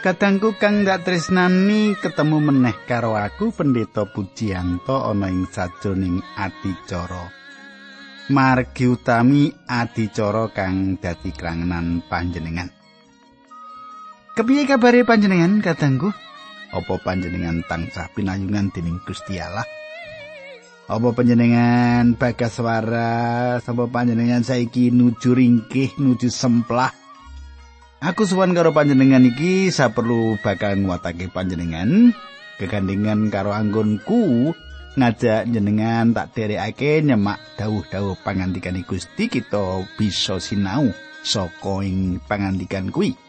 Kadangku kang dak tresnani ketemu meneh karo aku Pendeta Pujiyanto ana ing sajroning adicara. Margi utami adicara kang dadi krangenan panjenengan. Kepiye kabare panjenengan kadangku? Apa panjenengan tansah pinayungan dening Gusti Allah? Apa panjenengan bagas waras? Apa panjenengan saiki nuju ringkih, nuju semplah? Aku suwan karo panjenengan iki saperlu bakal nguatake panjenengan kegandingan karo anggonku ngajak jenengan tak derekake nyemak dawuh-dawuh pangandikan Gusti kita bisa sinau saka ing pangandikan kuwi.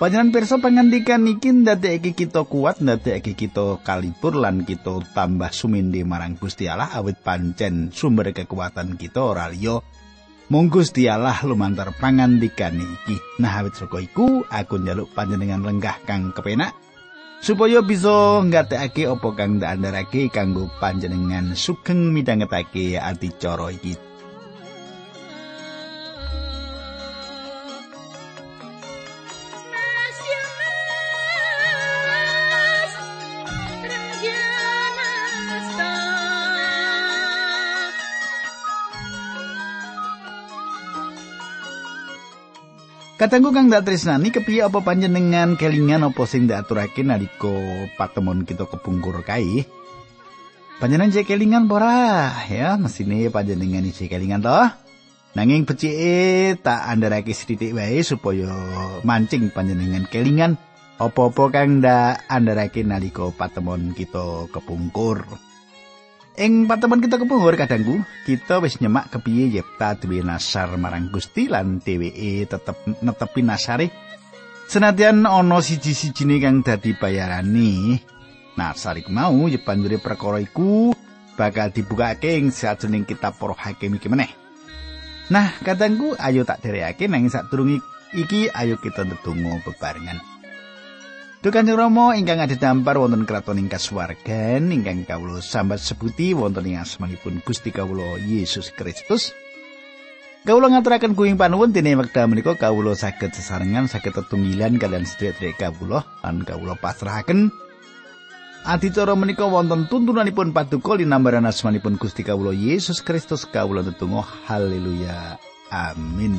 Panjenengan pirsa pangandikan iki ndadekake kita kuat, ndadekake kita kalibur lan kita tambah sumindi marang Gusti Allah awit pancen sumber kekuatan kita ora Mung Gusti Allah lumantar pangandikan iki. Nah, awit saka iku aku njaluk panjenengan lenggah kang kepenak supaya bisa nggatekake apa kang ndandharake kanggo panjenengan sugeng midhangetake adicara iki. Katengku kang dak tresnani kepiye apa panjenengan kelingan apa sing dak aturake nalika patemon kita kepungkur kae? Panjenengan jek kelingan ora? Ya, mesine panjenengan isi kelingan toh. Nanging becike tak andharake sithik wae supaya mancing panjenengan kelingan apa-apa kang ndak andharake nalika patemon kita kepungkur. Ing patemon kita kepuhur kadangku, kita wis nyemak kepiye Yepta duwe nasar marang Gusti lan dheweke tetep netepi nasare. Senadyan ana siji-sijine kang dadi bayarane, nasar iku mau yepanjure perkara iku bakal dibukake ing sajroning kitab Para Hakim iki meneh. Nah, kadangku ayo tak derekake nang sadurunge iki ayo kita ndedonga bebarengan. Duh Kanjeng Rama ingkang adhedhampar wonten kraton ing kasuwargan ingkang kawula sambat sebuti wonten ing asmanipun Gusti kawula Yesus Kristus. Kawula ngaturaken kuing panuwun dene wekdal menika kawula saged sesarengan saged tetunggilan kalian sedherek kawula lan kawula pasrahaken. Adicara menika wonten tuntunanipun paduka linambaran asmanipun Gusti kawula Yesus Kristus kawula tetunggal haleluya. Amin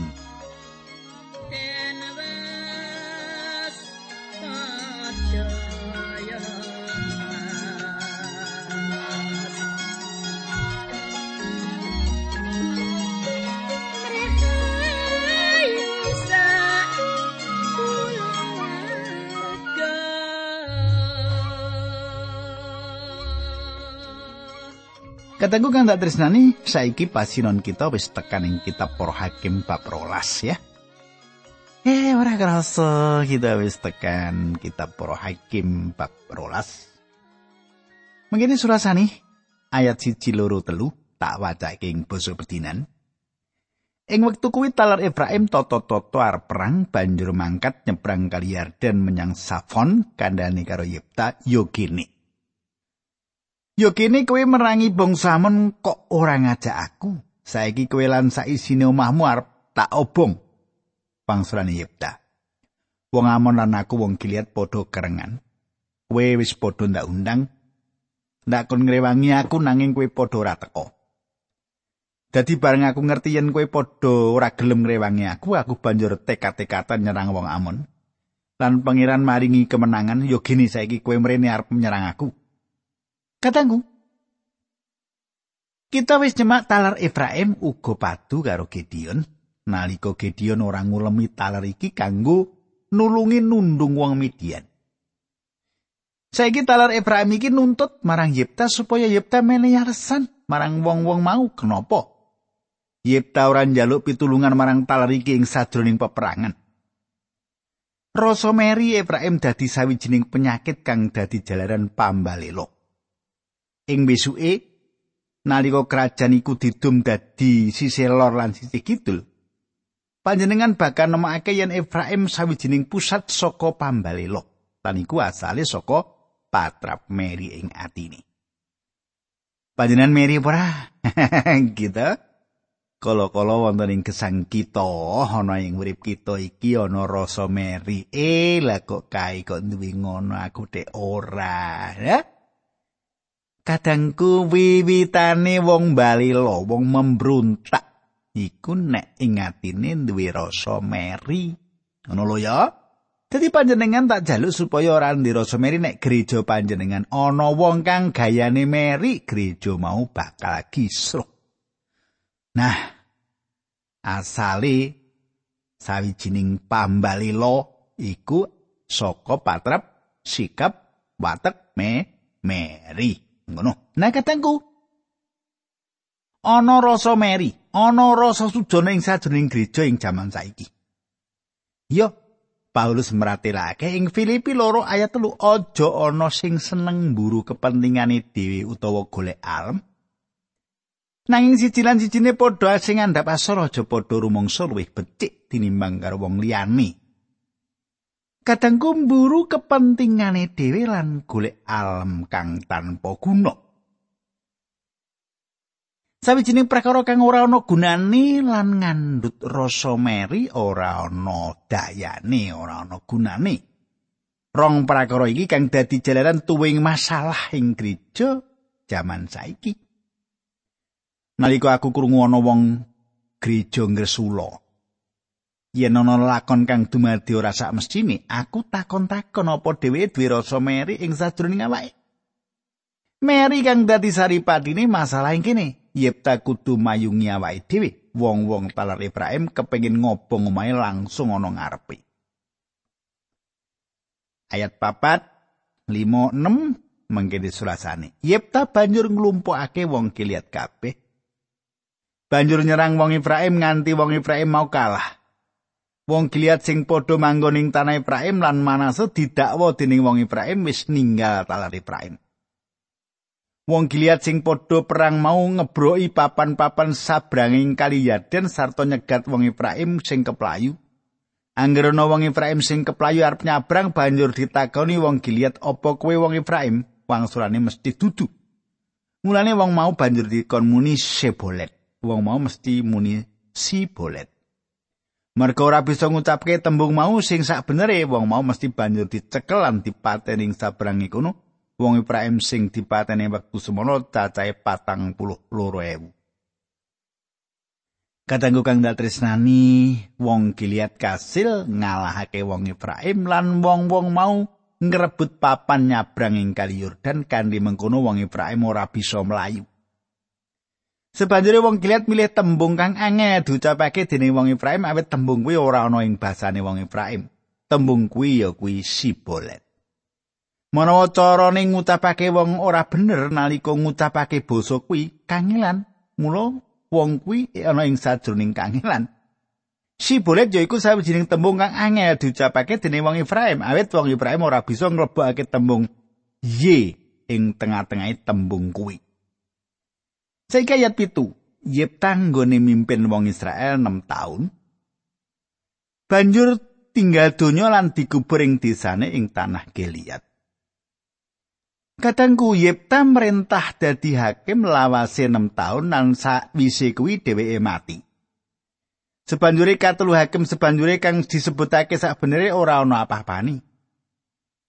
Kataku kang tak tresnani, saiki pasinon kita wis tekan ing kitab Para Hakim bab rolas ya. Eh, ora kerasa kita wis tekan kitab Para Hakim bab rolas. Mengene surasani ayat siji loro telu tak wacake ing basa pedinan. Ing wektu kuwi talar Efraim toto-toto arep perang banjur mangkat nyebrang kali Yarden menyang Safon kandhane karo Yepta Yogene. Yo kene kowe merangi bangsamen kok ora ngajak aku. Saiki kowe lan saisine omahmu arep tak obong. Pangsulane Yepta. Wong Amon lan aku wong Gilead padha kerengan. Kowe wis padha ndak undang. Ndak kon ngrewangi aku nanging kowe padha ora teko. Dadi bareng aku ngerti yen kowe padha ora gelem ngrewangi aku, aku banjur tekad-tekatan nyerang wong Amon. Lan pangeran maringi kemenangan, yo gini saiki kowe mrene arep menyerang aku. Katanggu. Kita wis nyemak talar Efraim uga padu karo Gideon. Nalika Gideon ora ngulemi talar iki kanggo nulungi nundung wong Midian. Saiki talar Efraim iki nuntut marang Yipta supaya Yipta menehi marang wong-wong mau kenapa? Yipta ora njaluk pitulungan marang talar iki ing sadroning peperangan. Rasa meri Efraim dadi sawijining penyakit kang dadi jalaran pambalelo. Ing besuke nalika kerajaan iku didum dadi sisih lor lan sisih kidul. Panjenengan bakal nemokake yen Efraim sawijining pusat saka pambalelo lan iku asale saka patrap Meri ing atine. Panjenengan Meri ora gitu. Kala-kala wonten ing gesang kita ana ing urip kita iki ana rasa meri eh lah kok kae kok duwe ngono aku tek ora ya kadangku wiwitane wong bali lo wong membruntak iku nek ing atine duwe rasa meri ngono lho ya Dadi panjenengan tak jaluk supaya ora ndirasa meri nek gereja panjenengan ana wong kang gayane meri gereja mau bakal kisruh. Nah, asale sawijining pambalilo iku saka patrap sikap watek me meri. Ngono. Nah, katengku ana rasa meri, ana rasa sujana ing sajroning gereja ing jaman saiki. Yo, Paulus meratelake ing Filipi loro ayat telu aja ana sing seneng mburu kepentingane dhewe utawa golek alam Nanging siji lan sijine padha sing ngandhap asor aja padha rumangsa luwih becik tinimbang karo wong liyane. Kadang kumburu kepentingane dhewe lan golek alam kang tanpa guna. Sawijining prakara kang ora ana gunane lan ngandhut rasa meri ora ana dayane, ora ana gunane. Rong prakara iki kang dadi jalaran tuwing masalah ing gereja jaman saiki. nalika aku krungu ana wong gereja ngresula yen ana lakon kang dumadi ora sak mestine aku takon-takon apa dheweke duwe rasa meri ing sajroning awake. Meri kang dadi saripatine masalah ing kene. Yepta kudu mayungi awake dhewe. Wong-wong talar Ibrahim kepengin ngobong omahe langsung ana ngarepe. Ayat papat lima enam mengkini surasane yepta banjur nglumpukake wong kiliat kabeh. Banjur nyerang wong Ibrahim nganti wong Ibrahim mau kalah. Wong Gilead sing padha manggon ing tanah Ibrahim lan Manase didakwa dening wong Ibrahim wis ninggal talar Ibrahim. Wong Gilead sing padha perang mau ngebroki papan-papan sabranging kali Yarden sarta nyegat wong Ibrahim sing keplayu. Angger ana wong Ibrahim sing keplayu arep nyabrang banjur ditakoni wong Gilead apa kowe wong Ibrahim? Wangsulane mesti dudu. Mulane wong mau banjur dikon muni Sebolet. wong mau mesti muni si Mergo ora bisa ngucapke tembung mau sing sak benere wong mau mesti banjur dicekel lan dipateni ing sabrangi kono. Wong Ibrahim sing dipateni wektu semono cacahe patang puluh loro ewu. Kadangku kang datresnani wong Gilead kasil ngalahake wong Ibrahim lan wong-wong mau ngrebut papan nyabrang ing Kali Yordan kanthi mengkono wong Ibrahim ora bisa melayu. Sebanjure wong Gilead milih tembung kang angel diucapake dening wong Ibrahim awit tembung kuwi ora ana ing basane wong Ibrahim. Tembung kuwi ya kuwi sibolet. Menawa carane ngucapake wong ora bener nalika ngucapake basa kuwi kangelan, mula wong kuwi ana ing sajroning kangelan. Sibolet ya iku sawijining tembung kang angel diucapake dening wong Ibrahim awit wong Ibrahim ora bisa nglebokake tembung y ing tengah-tengahe tembung kuwi. Saiki ayat pitu. Yepta nggone mimpin wong Israel 6 taun. Banjur tinggal donya lan dikubur ing desane ing tanah Gilead. Kadangku Yepta merintah dadi hakim lawase 6 taun lan sakwise kuwi dheweke mati. Sebanjure katelu hakim sebanjure kang disebutake sak benere ora ana apa-apane.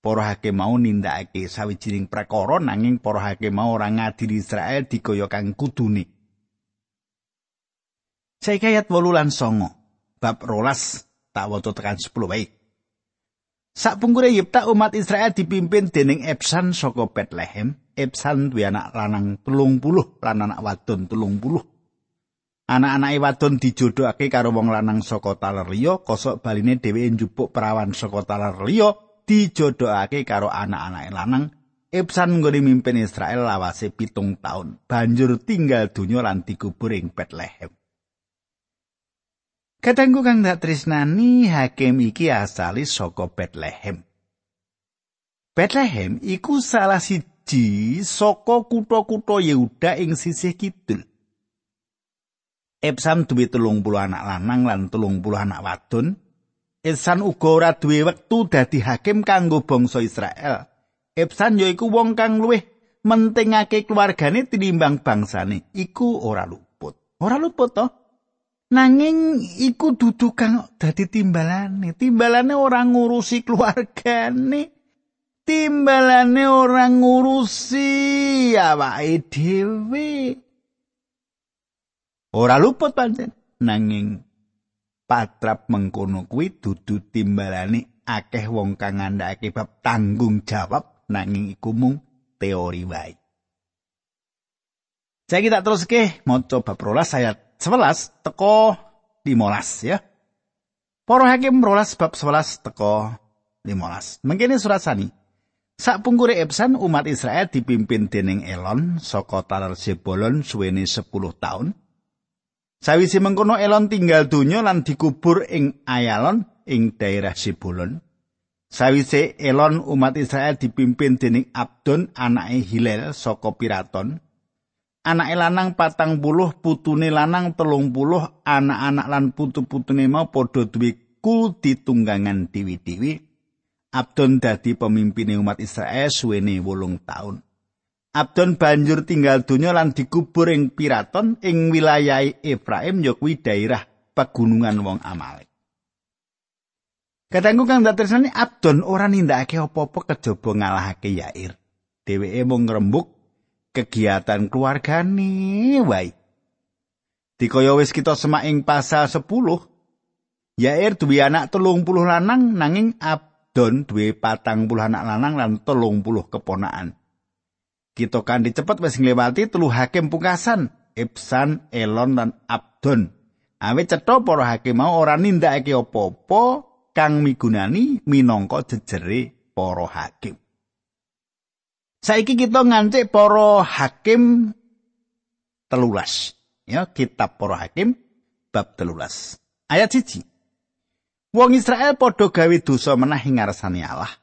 Para hakim mau nindakake sawijining prakara nanging para hakim mau ora ngadili Israel dikaya kang kudune. Saiki ayat 8 lan 9 bab rolas tak waca tekan 10 wae. Sakpungkure Yipta umat Israel dipimpin dening Epsan saka Bethlehem. Epsan duwe anak lanang telung puluh lan anak wadon telung puluh. Anak-anake wadon dijodohake karo wong lanang saka taler liya, kosok baline dheweke njupuk perawan saka taler liya, dijodohake karo anak-anake lanang Ibsan nggone mimpin Israel lawase pitung taun banjur tinggal donya lan dikubur ing Bethlehem. Katanggu kang dak tresnani hakim iki asali saka Bethlehem. Bethlehem iku salah siji saka kutha-kutha Yehuda ing sisih kidul. Epsam duwe telung puluh anak lanang lan telung puluh anak wadon, Ihsan uga ora duwe wektu dadi hakim kanggo bangsa Israel. Ihsan yaiku wong kang luwih mentingake keluargane tinimbang bangsane. Iku ora luput. Ora luput to. Nanging iku dudu kang dadi timbalane. Timbalane ora ngurusi keluargane. Timbalane ora ngurusi awake dhewe. Ora luput pancen nanging patrap mengkono kuwi dudu timbalane akeh wong kang ngandhakake bab tanggung jawab nanging iku mung teori wae. Saya kita terus ke maca bab 12 ayat 11 teko 15 ya. Para hakim 12 bab 11 teko 15. Mengkene surat sani. Sakpungkure Epsan umat Israel dipimpin dening Elon saka talar suwene 10 tahun. Sawise mengkono Elon tinggal donya lan dikubur ing Ayalon ing daerah Zebolon. Sawise Elon umat Israel dipimpin dening Abdon anake Hilel saka Piraton. anake lanang patang puluh putune lanang telung puluh anak-anak lan putu-putune mau padha duwe kul ditunggangan dewi-dewi Abdon dadi pemimpin umat Israel suwene wolung taun. Abdon banjur tinggal donya lan dikubur ing Piraton ing wilayah Efraim ya kuwi daerah pegunungan wong Amalek. Kadangku kang datersane Abdon ora nindakake apa-apa kejaba ngalahake Yair. Dheweke mung ngrembug kegiatan keluargane wae. Dikaya wis kita semak ing pasal 10, Yair duwe anak telung puluh lanang nanging Abdon duwe patang puluh anak lanang lan telung puluh keponaan. Kita kan cepet wis nglewati telu hakim pungkasan, Ibsan, Elon lan Abdon. Awit cetha para hakim mau ora nindakake apa-apa kang migunani minangka jejere para hakim. Saiki kita ngancik para hakim telulas. Ya, kitab para hakim bab telulas. Ayat siji. Wong Israel padha gawe dosa menah ing ngarsane Allah.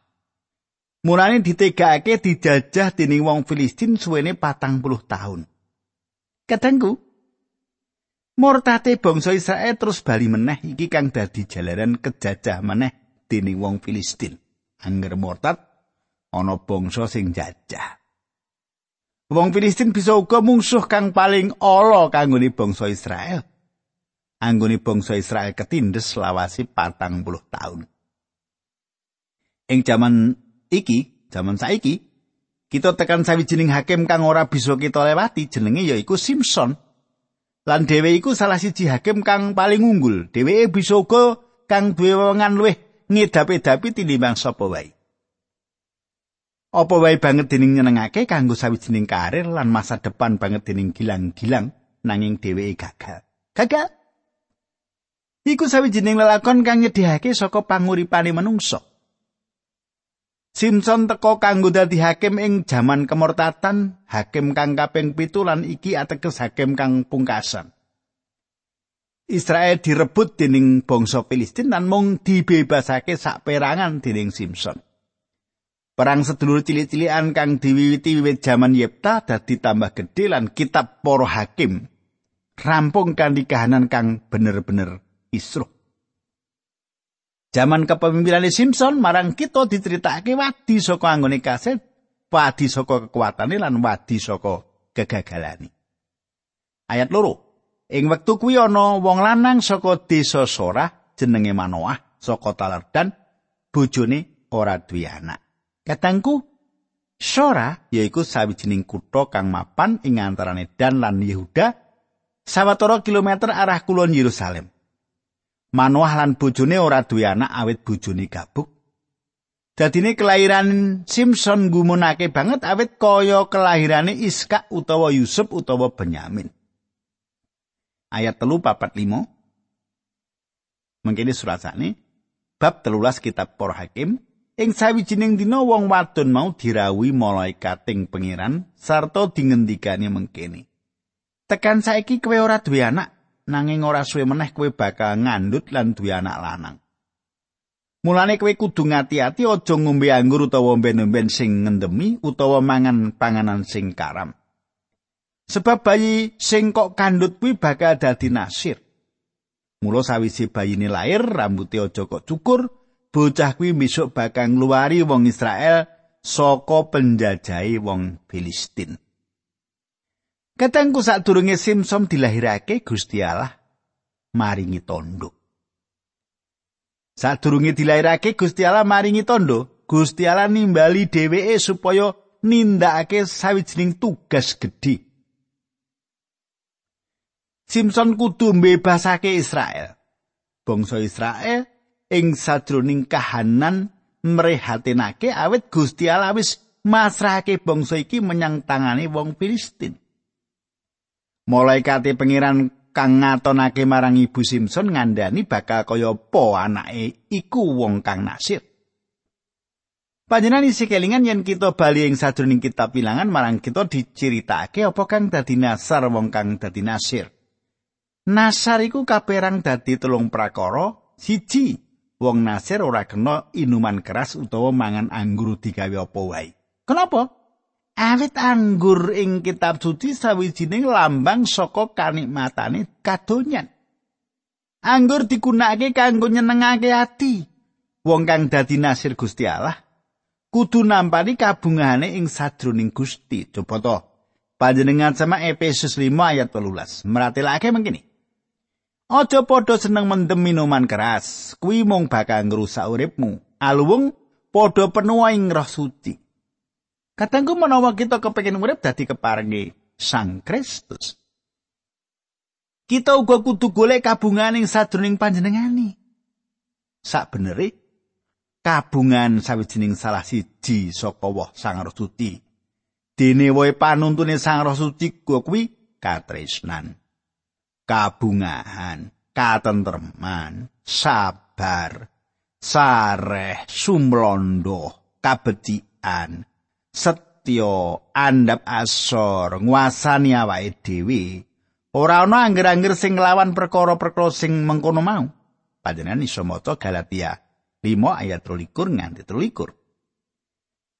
Mulane ditegakake dijajah dening wong Filistin suwene patang puluh tahun. Kadangku, murtate bangsa Israel terus bali meneh iki kang dadi jalaran kejajah meneh dening wong Filistin. Angger murtad ana bangsa sing jajah. Wong Filistin bisa uga mungsuh kang paling ala kanggone bangsa Israel. Anggone bangsa Israel ketindes lawasi patang puluh tahun. Ing jaman iki, jaman saiki, kita tekan sawijining hakim kang ora bisa kita lewati jenenge yaiku Simpson. Lan dhewe iku salah siji hakim kang paling unggul. Dheweke bisa uga kang duwe wewengan luwih ngedapi-dapi tinimbang sapa wae. Apa wae banget dening nyenengake kanggo sawijining karir lan masa depan banget dening gilang-gilang nanging dheweke gagal. Gagal. Iku sawijining lelakon kang nyedhihake saka panguripane manungsa. Simpson teko kanggo dadi hakim ing jaman kemurtatan, hakim kang kaping pitu lan iki ateges hakim kang pungkasan. Israel direbut dening bangsa Filistin lan mung dibebasake sak perangan dening Simpson. Perang sedulur cilik-cilikan kang diwiwiti wiwit jaman Yepta dadi tambah gedhe lan kitab Para Hakim rampung kanthi kahanan kang bener-bener isruh. Jaman kepemimpinan Simpson marang kita diceritakake wadi saka anggone kaset, wadi saka kekuatane lan wadi saka kegagalane. Ayat loro. Ing wektu kuwi ana wong lanang saka desa Sora jenenge Manoah saka Talardan bojone ora duwe anak. Katangku Sora yaiku sawijining kutha kang mapan ing antarane Dan lan Yehuda sawetara kilometer arah kulon Yerusalem. Manoah lan bojone ora duwe anak awit bojone gabuk. Dadine kelahiran Simpson gumunake banget awit kaya kelahirane Iska utawa Yusuf utawa Benyamin. Ayat telu papat limo. Mengkini surat sani. Bab telulas kitab por hakim. Ing sawijining dina wong wadon mau dirawuhi malaikating pangeran sarta dingendikane mengkene. Tekan saiki kowe ora duwe anak, nanging ora suwe meneh kowe bakal ngandut lan duwe anak lanang. Mulane kowe kudu ngati-ati aja ngombe anggur utawa omben-omben sing ngendemi utawa mangan panganan sing karam. Sebab bayi sing kok kandut kuwi bakal dadi nasir. Mula sawise bayine lair, rambuté aja kok cukur, bocah kuwi besok bakal ngluwari wong Israel saka penjajahi wong Filistin. Katengku sadurunge Simpson dilahirake Gusti Allah maringi tondo. Sadurunge dilairake Gusti Allah maringi tondo, Gusti Allah nimbali dheweke supaya nindakake sawijining tugas gedhe. Simpson kudu mbebasake Israel. Bangsa Israel ing sadroning kahanan mrehatinake awit Gusti Allah wis masrahake bangsa iki menyang tangane wong Filistin. Malaikate pangeran kang ngatonake marang ibu Simpson ngandani bakal kaya apa anake iku wong kang nasir. Panjenengan isi kelingan yen kita bali ing sadurunging kitab bilangan marang kita diceritakake apa kang dadi nasar wong kang dadi nasir. Nasar iku kaperang dadi telung prakara, siji wong nasir ora kena inuman keras utawa mangan anggur digawe apa wae. Kenapa? Awit anggur ing kitab suci sawijining lambang saka kanikmatane kadonyan. Anggur digunakake kanggo nyenengake ati. Wong kang dadi nasir Gusti Allah kudu nampani kabungahane ing sadroning Gusti. Coba to. Panjenengan sama Efesus 5 ayat 13. Meratelake mengkini. Aja padha seneng mendem minuman keras, kuwi mung bakal ngrusak uripmu. Aluwung padha penuh ing roh suci. Katengku menawa kita kepengin urip dadi keparengi Sang Kristus. Kita uga kudu golek kabungan ing sadroning panjenengani. Sak beneri kabungan sawijining salah siji saka woh Sang Roh Suci. Dene wae panuntune Sang Roh Suci kuwi katresnan. Kabungahan, katentreman, sabar, sareh, sumlondo, kabecikan, setya andhap asor nguasani awake dhewe ora ana angger-angger sing nglawan perkara-perkara sing mengkono mau panjenengan iso maca Galatia 5 ayat 23 nganti 23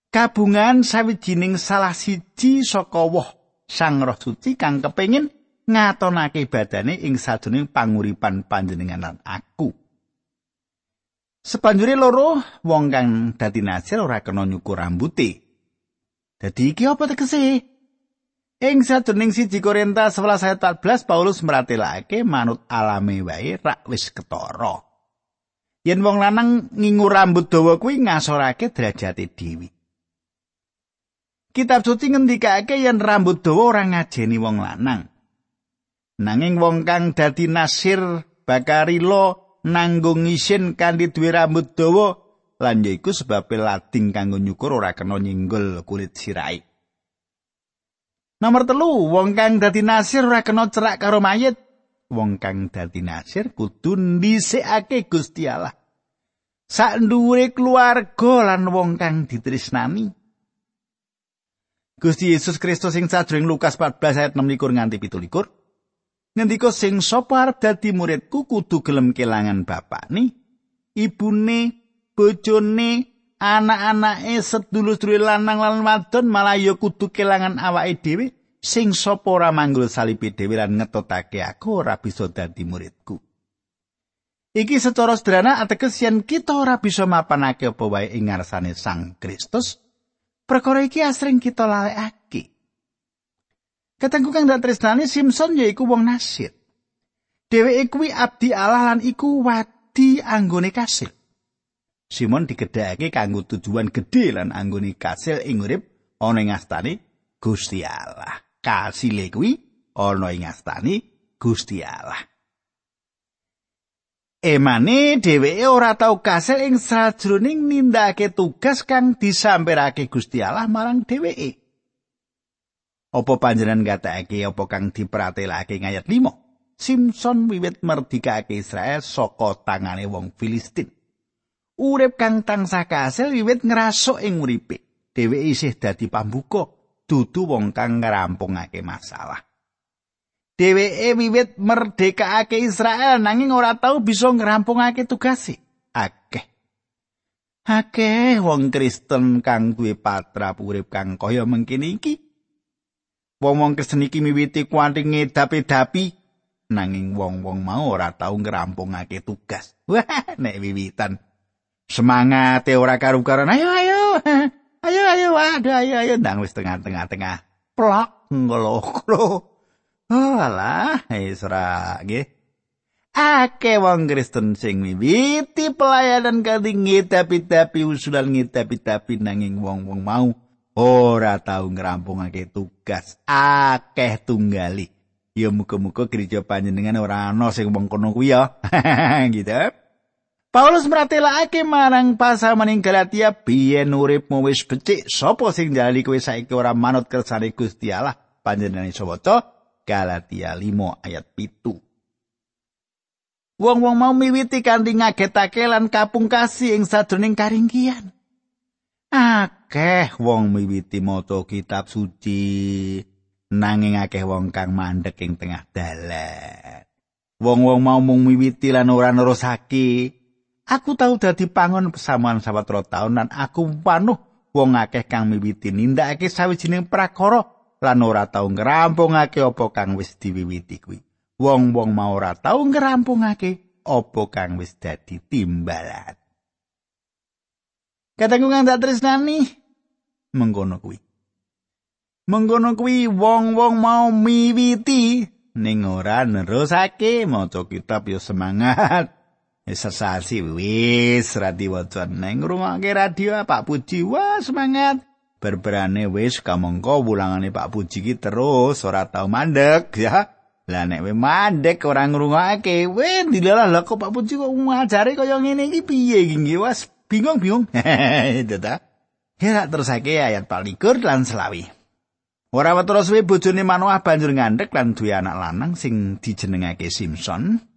Kabungan sawijining salah siji saka woh Sang Roh Suci kang kepengin ngatonake badane ing sajroning panguripan panjenengan lan aku. Sepanjure loro wong kang dadi nasir ora kena nyukur rambuté. Dadi iki apa tegese? Ing sadurunge siji Korintus 11 ayat 14 Paulus meratelake manut alame wae rak wis ketara. Yen wong lanang ngingu rambut dawa kuwi ngasorake derajate dewi. Kitab suci ngendikake yen rambut dawa ora ngajeni wong lanang. Nanging wong kang dadi nasir bakarilo nanggung isin kanthi duwe rambut dawa lan yaiku sebab lading kanggo nyukur ora kena nyinggol kulit sirai. Nomor telu, wong kang dadi nasir ora kena cerak karo mayit. Wong kang dadi nasir kudu ndhisikake Gusti Allah. Sak nduwure keluarga lan wong kang ditresnani. Gusti Yesus Kristus sing sadurung Lukas 14 ayat 6 nganti 17. Ngendika sing sapa arep dadi muridku kudu gelem kelangan bapakne, ibune, bojone anak-anake sedulur-sedulur lanang lan wadon malah ya kudu kelangan awake dhewe. Sing sapa ora manggul salipi dhewe lan ngetotake aku ora bisa dadi muridku. Iki secara sederhana ateges yen kita ora bisa mapanake apa wae ing ngarsane Sang Kristus perkara iki asring kita lalekake. Katengku kang dak tresnane Simpson yaiku wong nasir. Dheweke kuwi abdi Allah lan iku wadi anggone kasil Simon digedhake kanggo tujuan gedhe lan anggone kasil ing urip ana ing astane Gusti Allah. Kasile kuwi ana ing astane Gusti Allah. Emane dheweke ora tau kasil ing sajroning nindakake tugas kang disampirake Gusti Allah marang dheweke. Apa panjenengan ngatakake apa kang dipratelake ing ayat 5? Simpson wiwit merdikake Israel saka tangane wong Filistin. Urip kang tansah kasil wiwit ngrasuk ing uripe. Dheweke isih dadi pambuka, dudu wong kang ngrampungake masalah. Dheweke wiwit merdekake Israel nanging ora tau bisa ngrampungake tugase. Akeh. Akeh wong Kristen kang duwe patra urip kang kaya mengkini iki. Wong-wong Kristen iki miwiti kuanti ngedapi-dapi nanging wong-wong mau ora tau ngrampungake tugas. Wah, nek wiwitan semangat ora karu-karuan ayo ayo ayo ayo waduh ayo ayo ndang wis tengah-tengah tengah plok ngolo oh alah wis ora nggih Ake wong Kristen sing miwiti pelayanan kanthi ngitapi-tapi usulan ngitapi-tapi nanging wong-wong mau ora tau ngrampungake tugas akeh tunggali. Ya muga-muga gereja panjenengan ora ana sing wong kono kuwi ya. gitu. Paulus meratelakake marang pasal maning Galatia biyen uripmu wis becik sapa sing jalani kowe saiki ora manut kersane Gusti Allah panjenengan iso waca Galatia 5 ayat pitu. Wong-wong mau miwiti kanthi ngagetake lan kapungkasi ing sadroning karinggian. Akeh wong miwiti maca kitab suci nanging akeh wong kang mandek ing tengah dalan. Wong-wong mau mung miwiti lan ora nerusake. Aku tau dadi pangon pesamuan sawetara taun lan aku panuh wong akeh kang miwiti nindakake sawijining prakara lan ora tau ngrampungake apa kang wis diwiwiti kuwi. wong-wong mau ora tau ngrampungake apa kang wis dadi timbalan. Katengku kang tak tresnani mengkono kuwi. Mengkono kuwi wong-wong mau miwiti ning ora nerusake maca kitab yo semangat. Sesasi wis radi waca neng ngrungokne radio Pak Puji wah semangat. Berberane wis kamangka wulangane Pak Puji ki terus ora tau mandek ya. Lah nek we mandek ora ngrungokake, we dilalah lha kok Pak Puji kok ngajari kaya ngene iki piye iki was bingung-bingung. Data. Ya terusake ayat 24 lan selawi. Ora wetu suwe bojone Manoah banjur ngandhek lan duwe anak lanang sing dijenengake Simpson.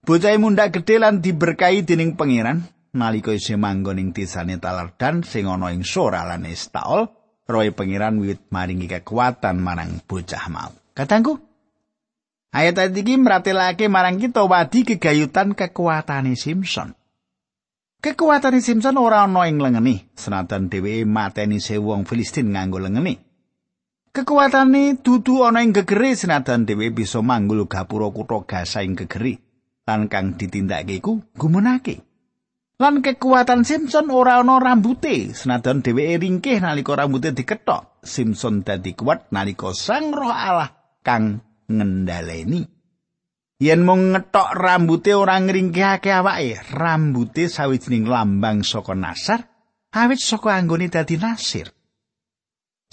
Bocah mundak gedhe lan diberkahi dening pangeran nalika isih manggon ing desane Talardan sing ana ing Sora lan Estaol. Roy pangeran wiwit maringi kekuatan marang bocah mau. Katangku, Ayat iki meratelake marang kita wadi kegayutan kekuatane Simpson. Kekuatane Simpson ora ana ing lengeni, senajan dheweke mateni sewu wong Filistin nganggo lengeni. Kekuatane dudu ana ing gegere senajan dheweke bisa manggul gapura kutha Gaza ing gegere. Lan kang ditindakake iku gumunake. Lan kekuatan Simpson ora ana rambute, senajan dheweke ringkih nalika rambute dikethok. Simpson dadi kuat nalika Sang Roh Allah kang ngendhaleni. Yen mung ngetok rambuté ora ngringkehake awake, rambuté sawijining lambang saka nasar, awit saka anggone dadi nasir.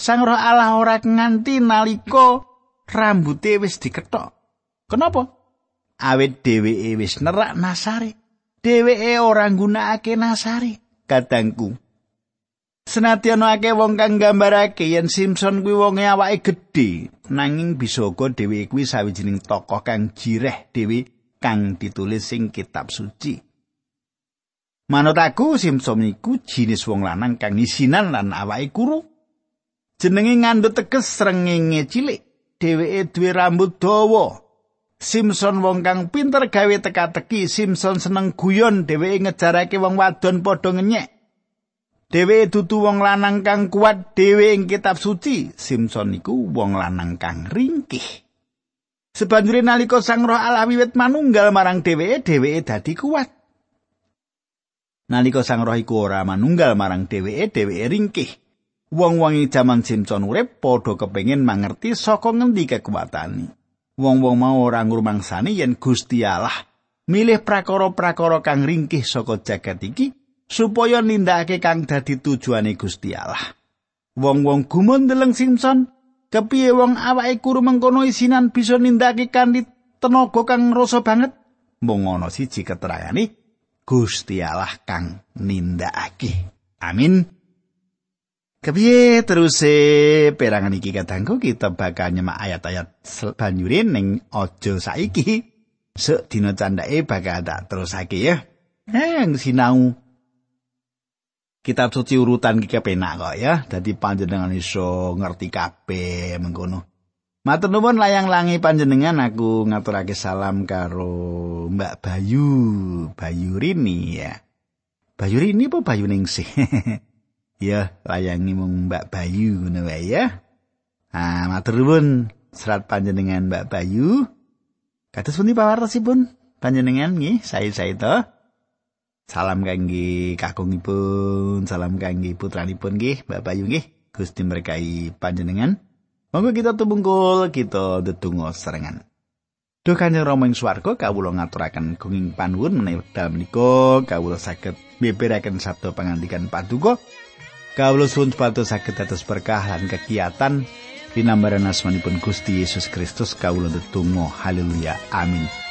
Sang Roh Allah ora nganti nalika rambuté wis dikethok. Kenapa? Awit dheweke wis nerak nasare. Dheweke ora nggunakake nasare. Kadangku, Senadyan akeh wong kang nggambarake yen Simpson kuwi wonge awake gedhe, nanging bisa uga dheweke kuwi sawijining tokoh kang jireh dhewe kang ditulis sing kitab suci. Manut aku Simpson iku jinis wong lanang kang isinan lan awake kuru. Jenenge ngandhut teges srengenge cilik. Dheweke duwe rambut dawa. Simpson wong kang pinter gawe teka-teki, Simpson seneng guyon, dheweke ngejarake wong wadon padha ngenyek. Dewe dudu wong lanang kang kuat dhewe ing kitab suci. Simpson iku wong lanang kang ringkih. Sebanjure nalika Sang Roh Allah wiwit manunggal marang dheweke, dheweke dadi kuat. Nalika Sang Roh iku ora manunggal marang dheweke, dheweke ringkih. Wong-wong jaman Simpson urip padha kepengin mangerti saka ngendi kekuatane. Wong-wong mau ora ngrumangsani yen Gusti Allah milih prakara-prakara kang ringkih saka jagat iki supaya nindakake kang dadi tujuane Gusti Allah. Wong-wong gumun deleng Simpson, kepiye wong awake kuru mengkono isinan bisa nindakake kanthi tenaga kang rasa banget? Mung ana siji keterangane Gusti Allah kang nindakake. Amin. Kepiye terus perangan iki katangku kita bakal nyemak ayat-ayat banjurin ning aja saiki. Sek dina candake bakal tak terusake ya. Eh, sinau kitab suci urutan iki kepenak kok ya. Dadi panjenengan iso ngerti kabeh mengkono. Matur nuwun layang-langi panjenengan aku ngaturake salam karo Mbak Bayu, Bayu Rini ya. Bayu Rini apa Bayu Ningsih? ya, layangi mung Mbak Bayu ngono wae ya. Ah, matur nuwun serat panjenengan Mbak Bayu. Kados pundi pawartosipun panjenengan nggih, sae-sae to. Salam kangge kakungipun, salam kangge putranipun nggih, Mbak Bayu nggih. Gusti berkahi panjenengan. Monggo kita tumungkul, kita ndedonga serengan. Duh Kanjeng Rama ing swarga kawula ngaturaken gunging panuwun menawi wekdal menika kawula saged beberaken sabda pangandikan paduka. Kawula suwun saged dados berkah lan kegiatan. Linambaran asmanipun Gusti Yesus Kristus kawula ndedonga. Haleluya. Amin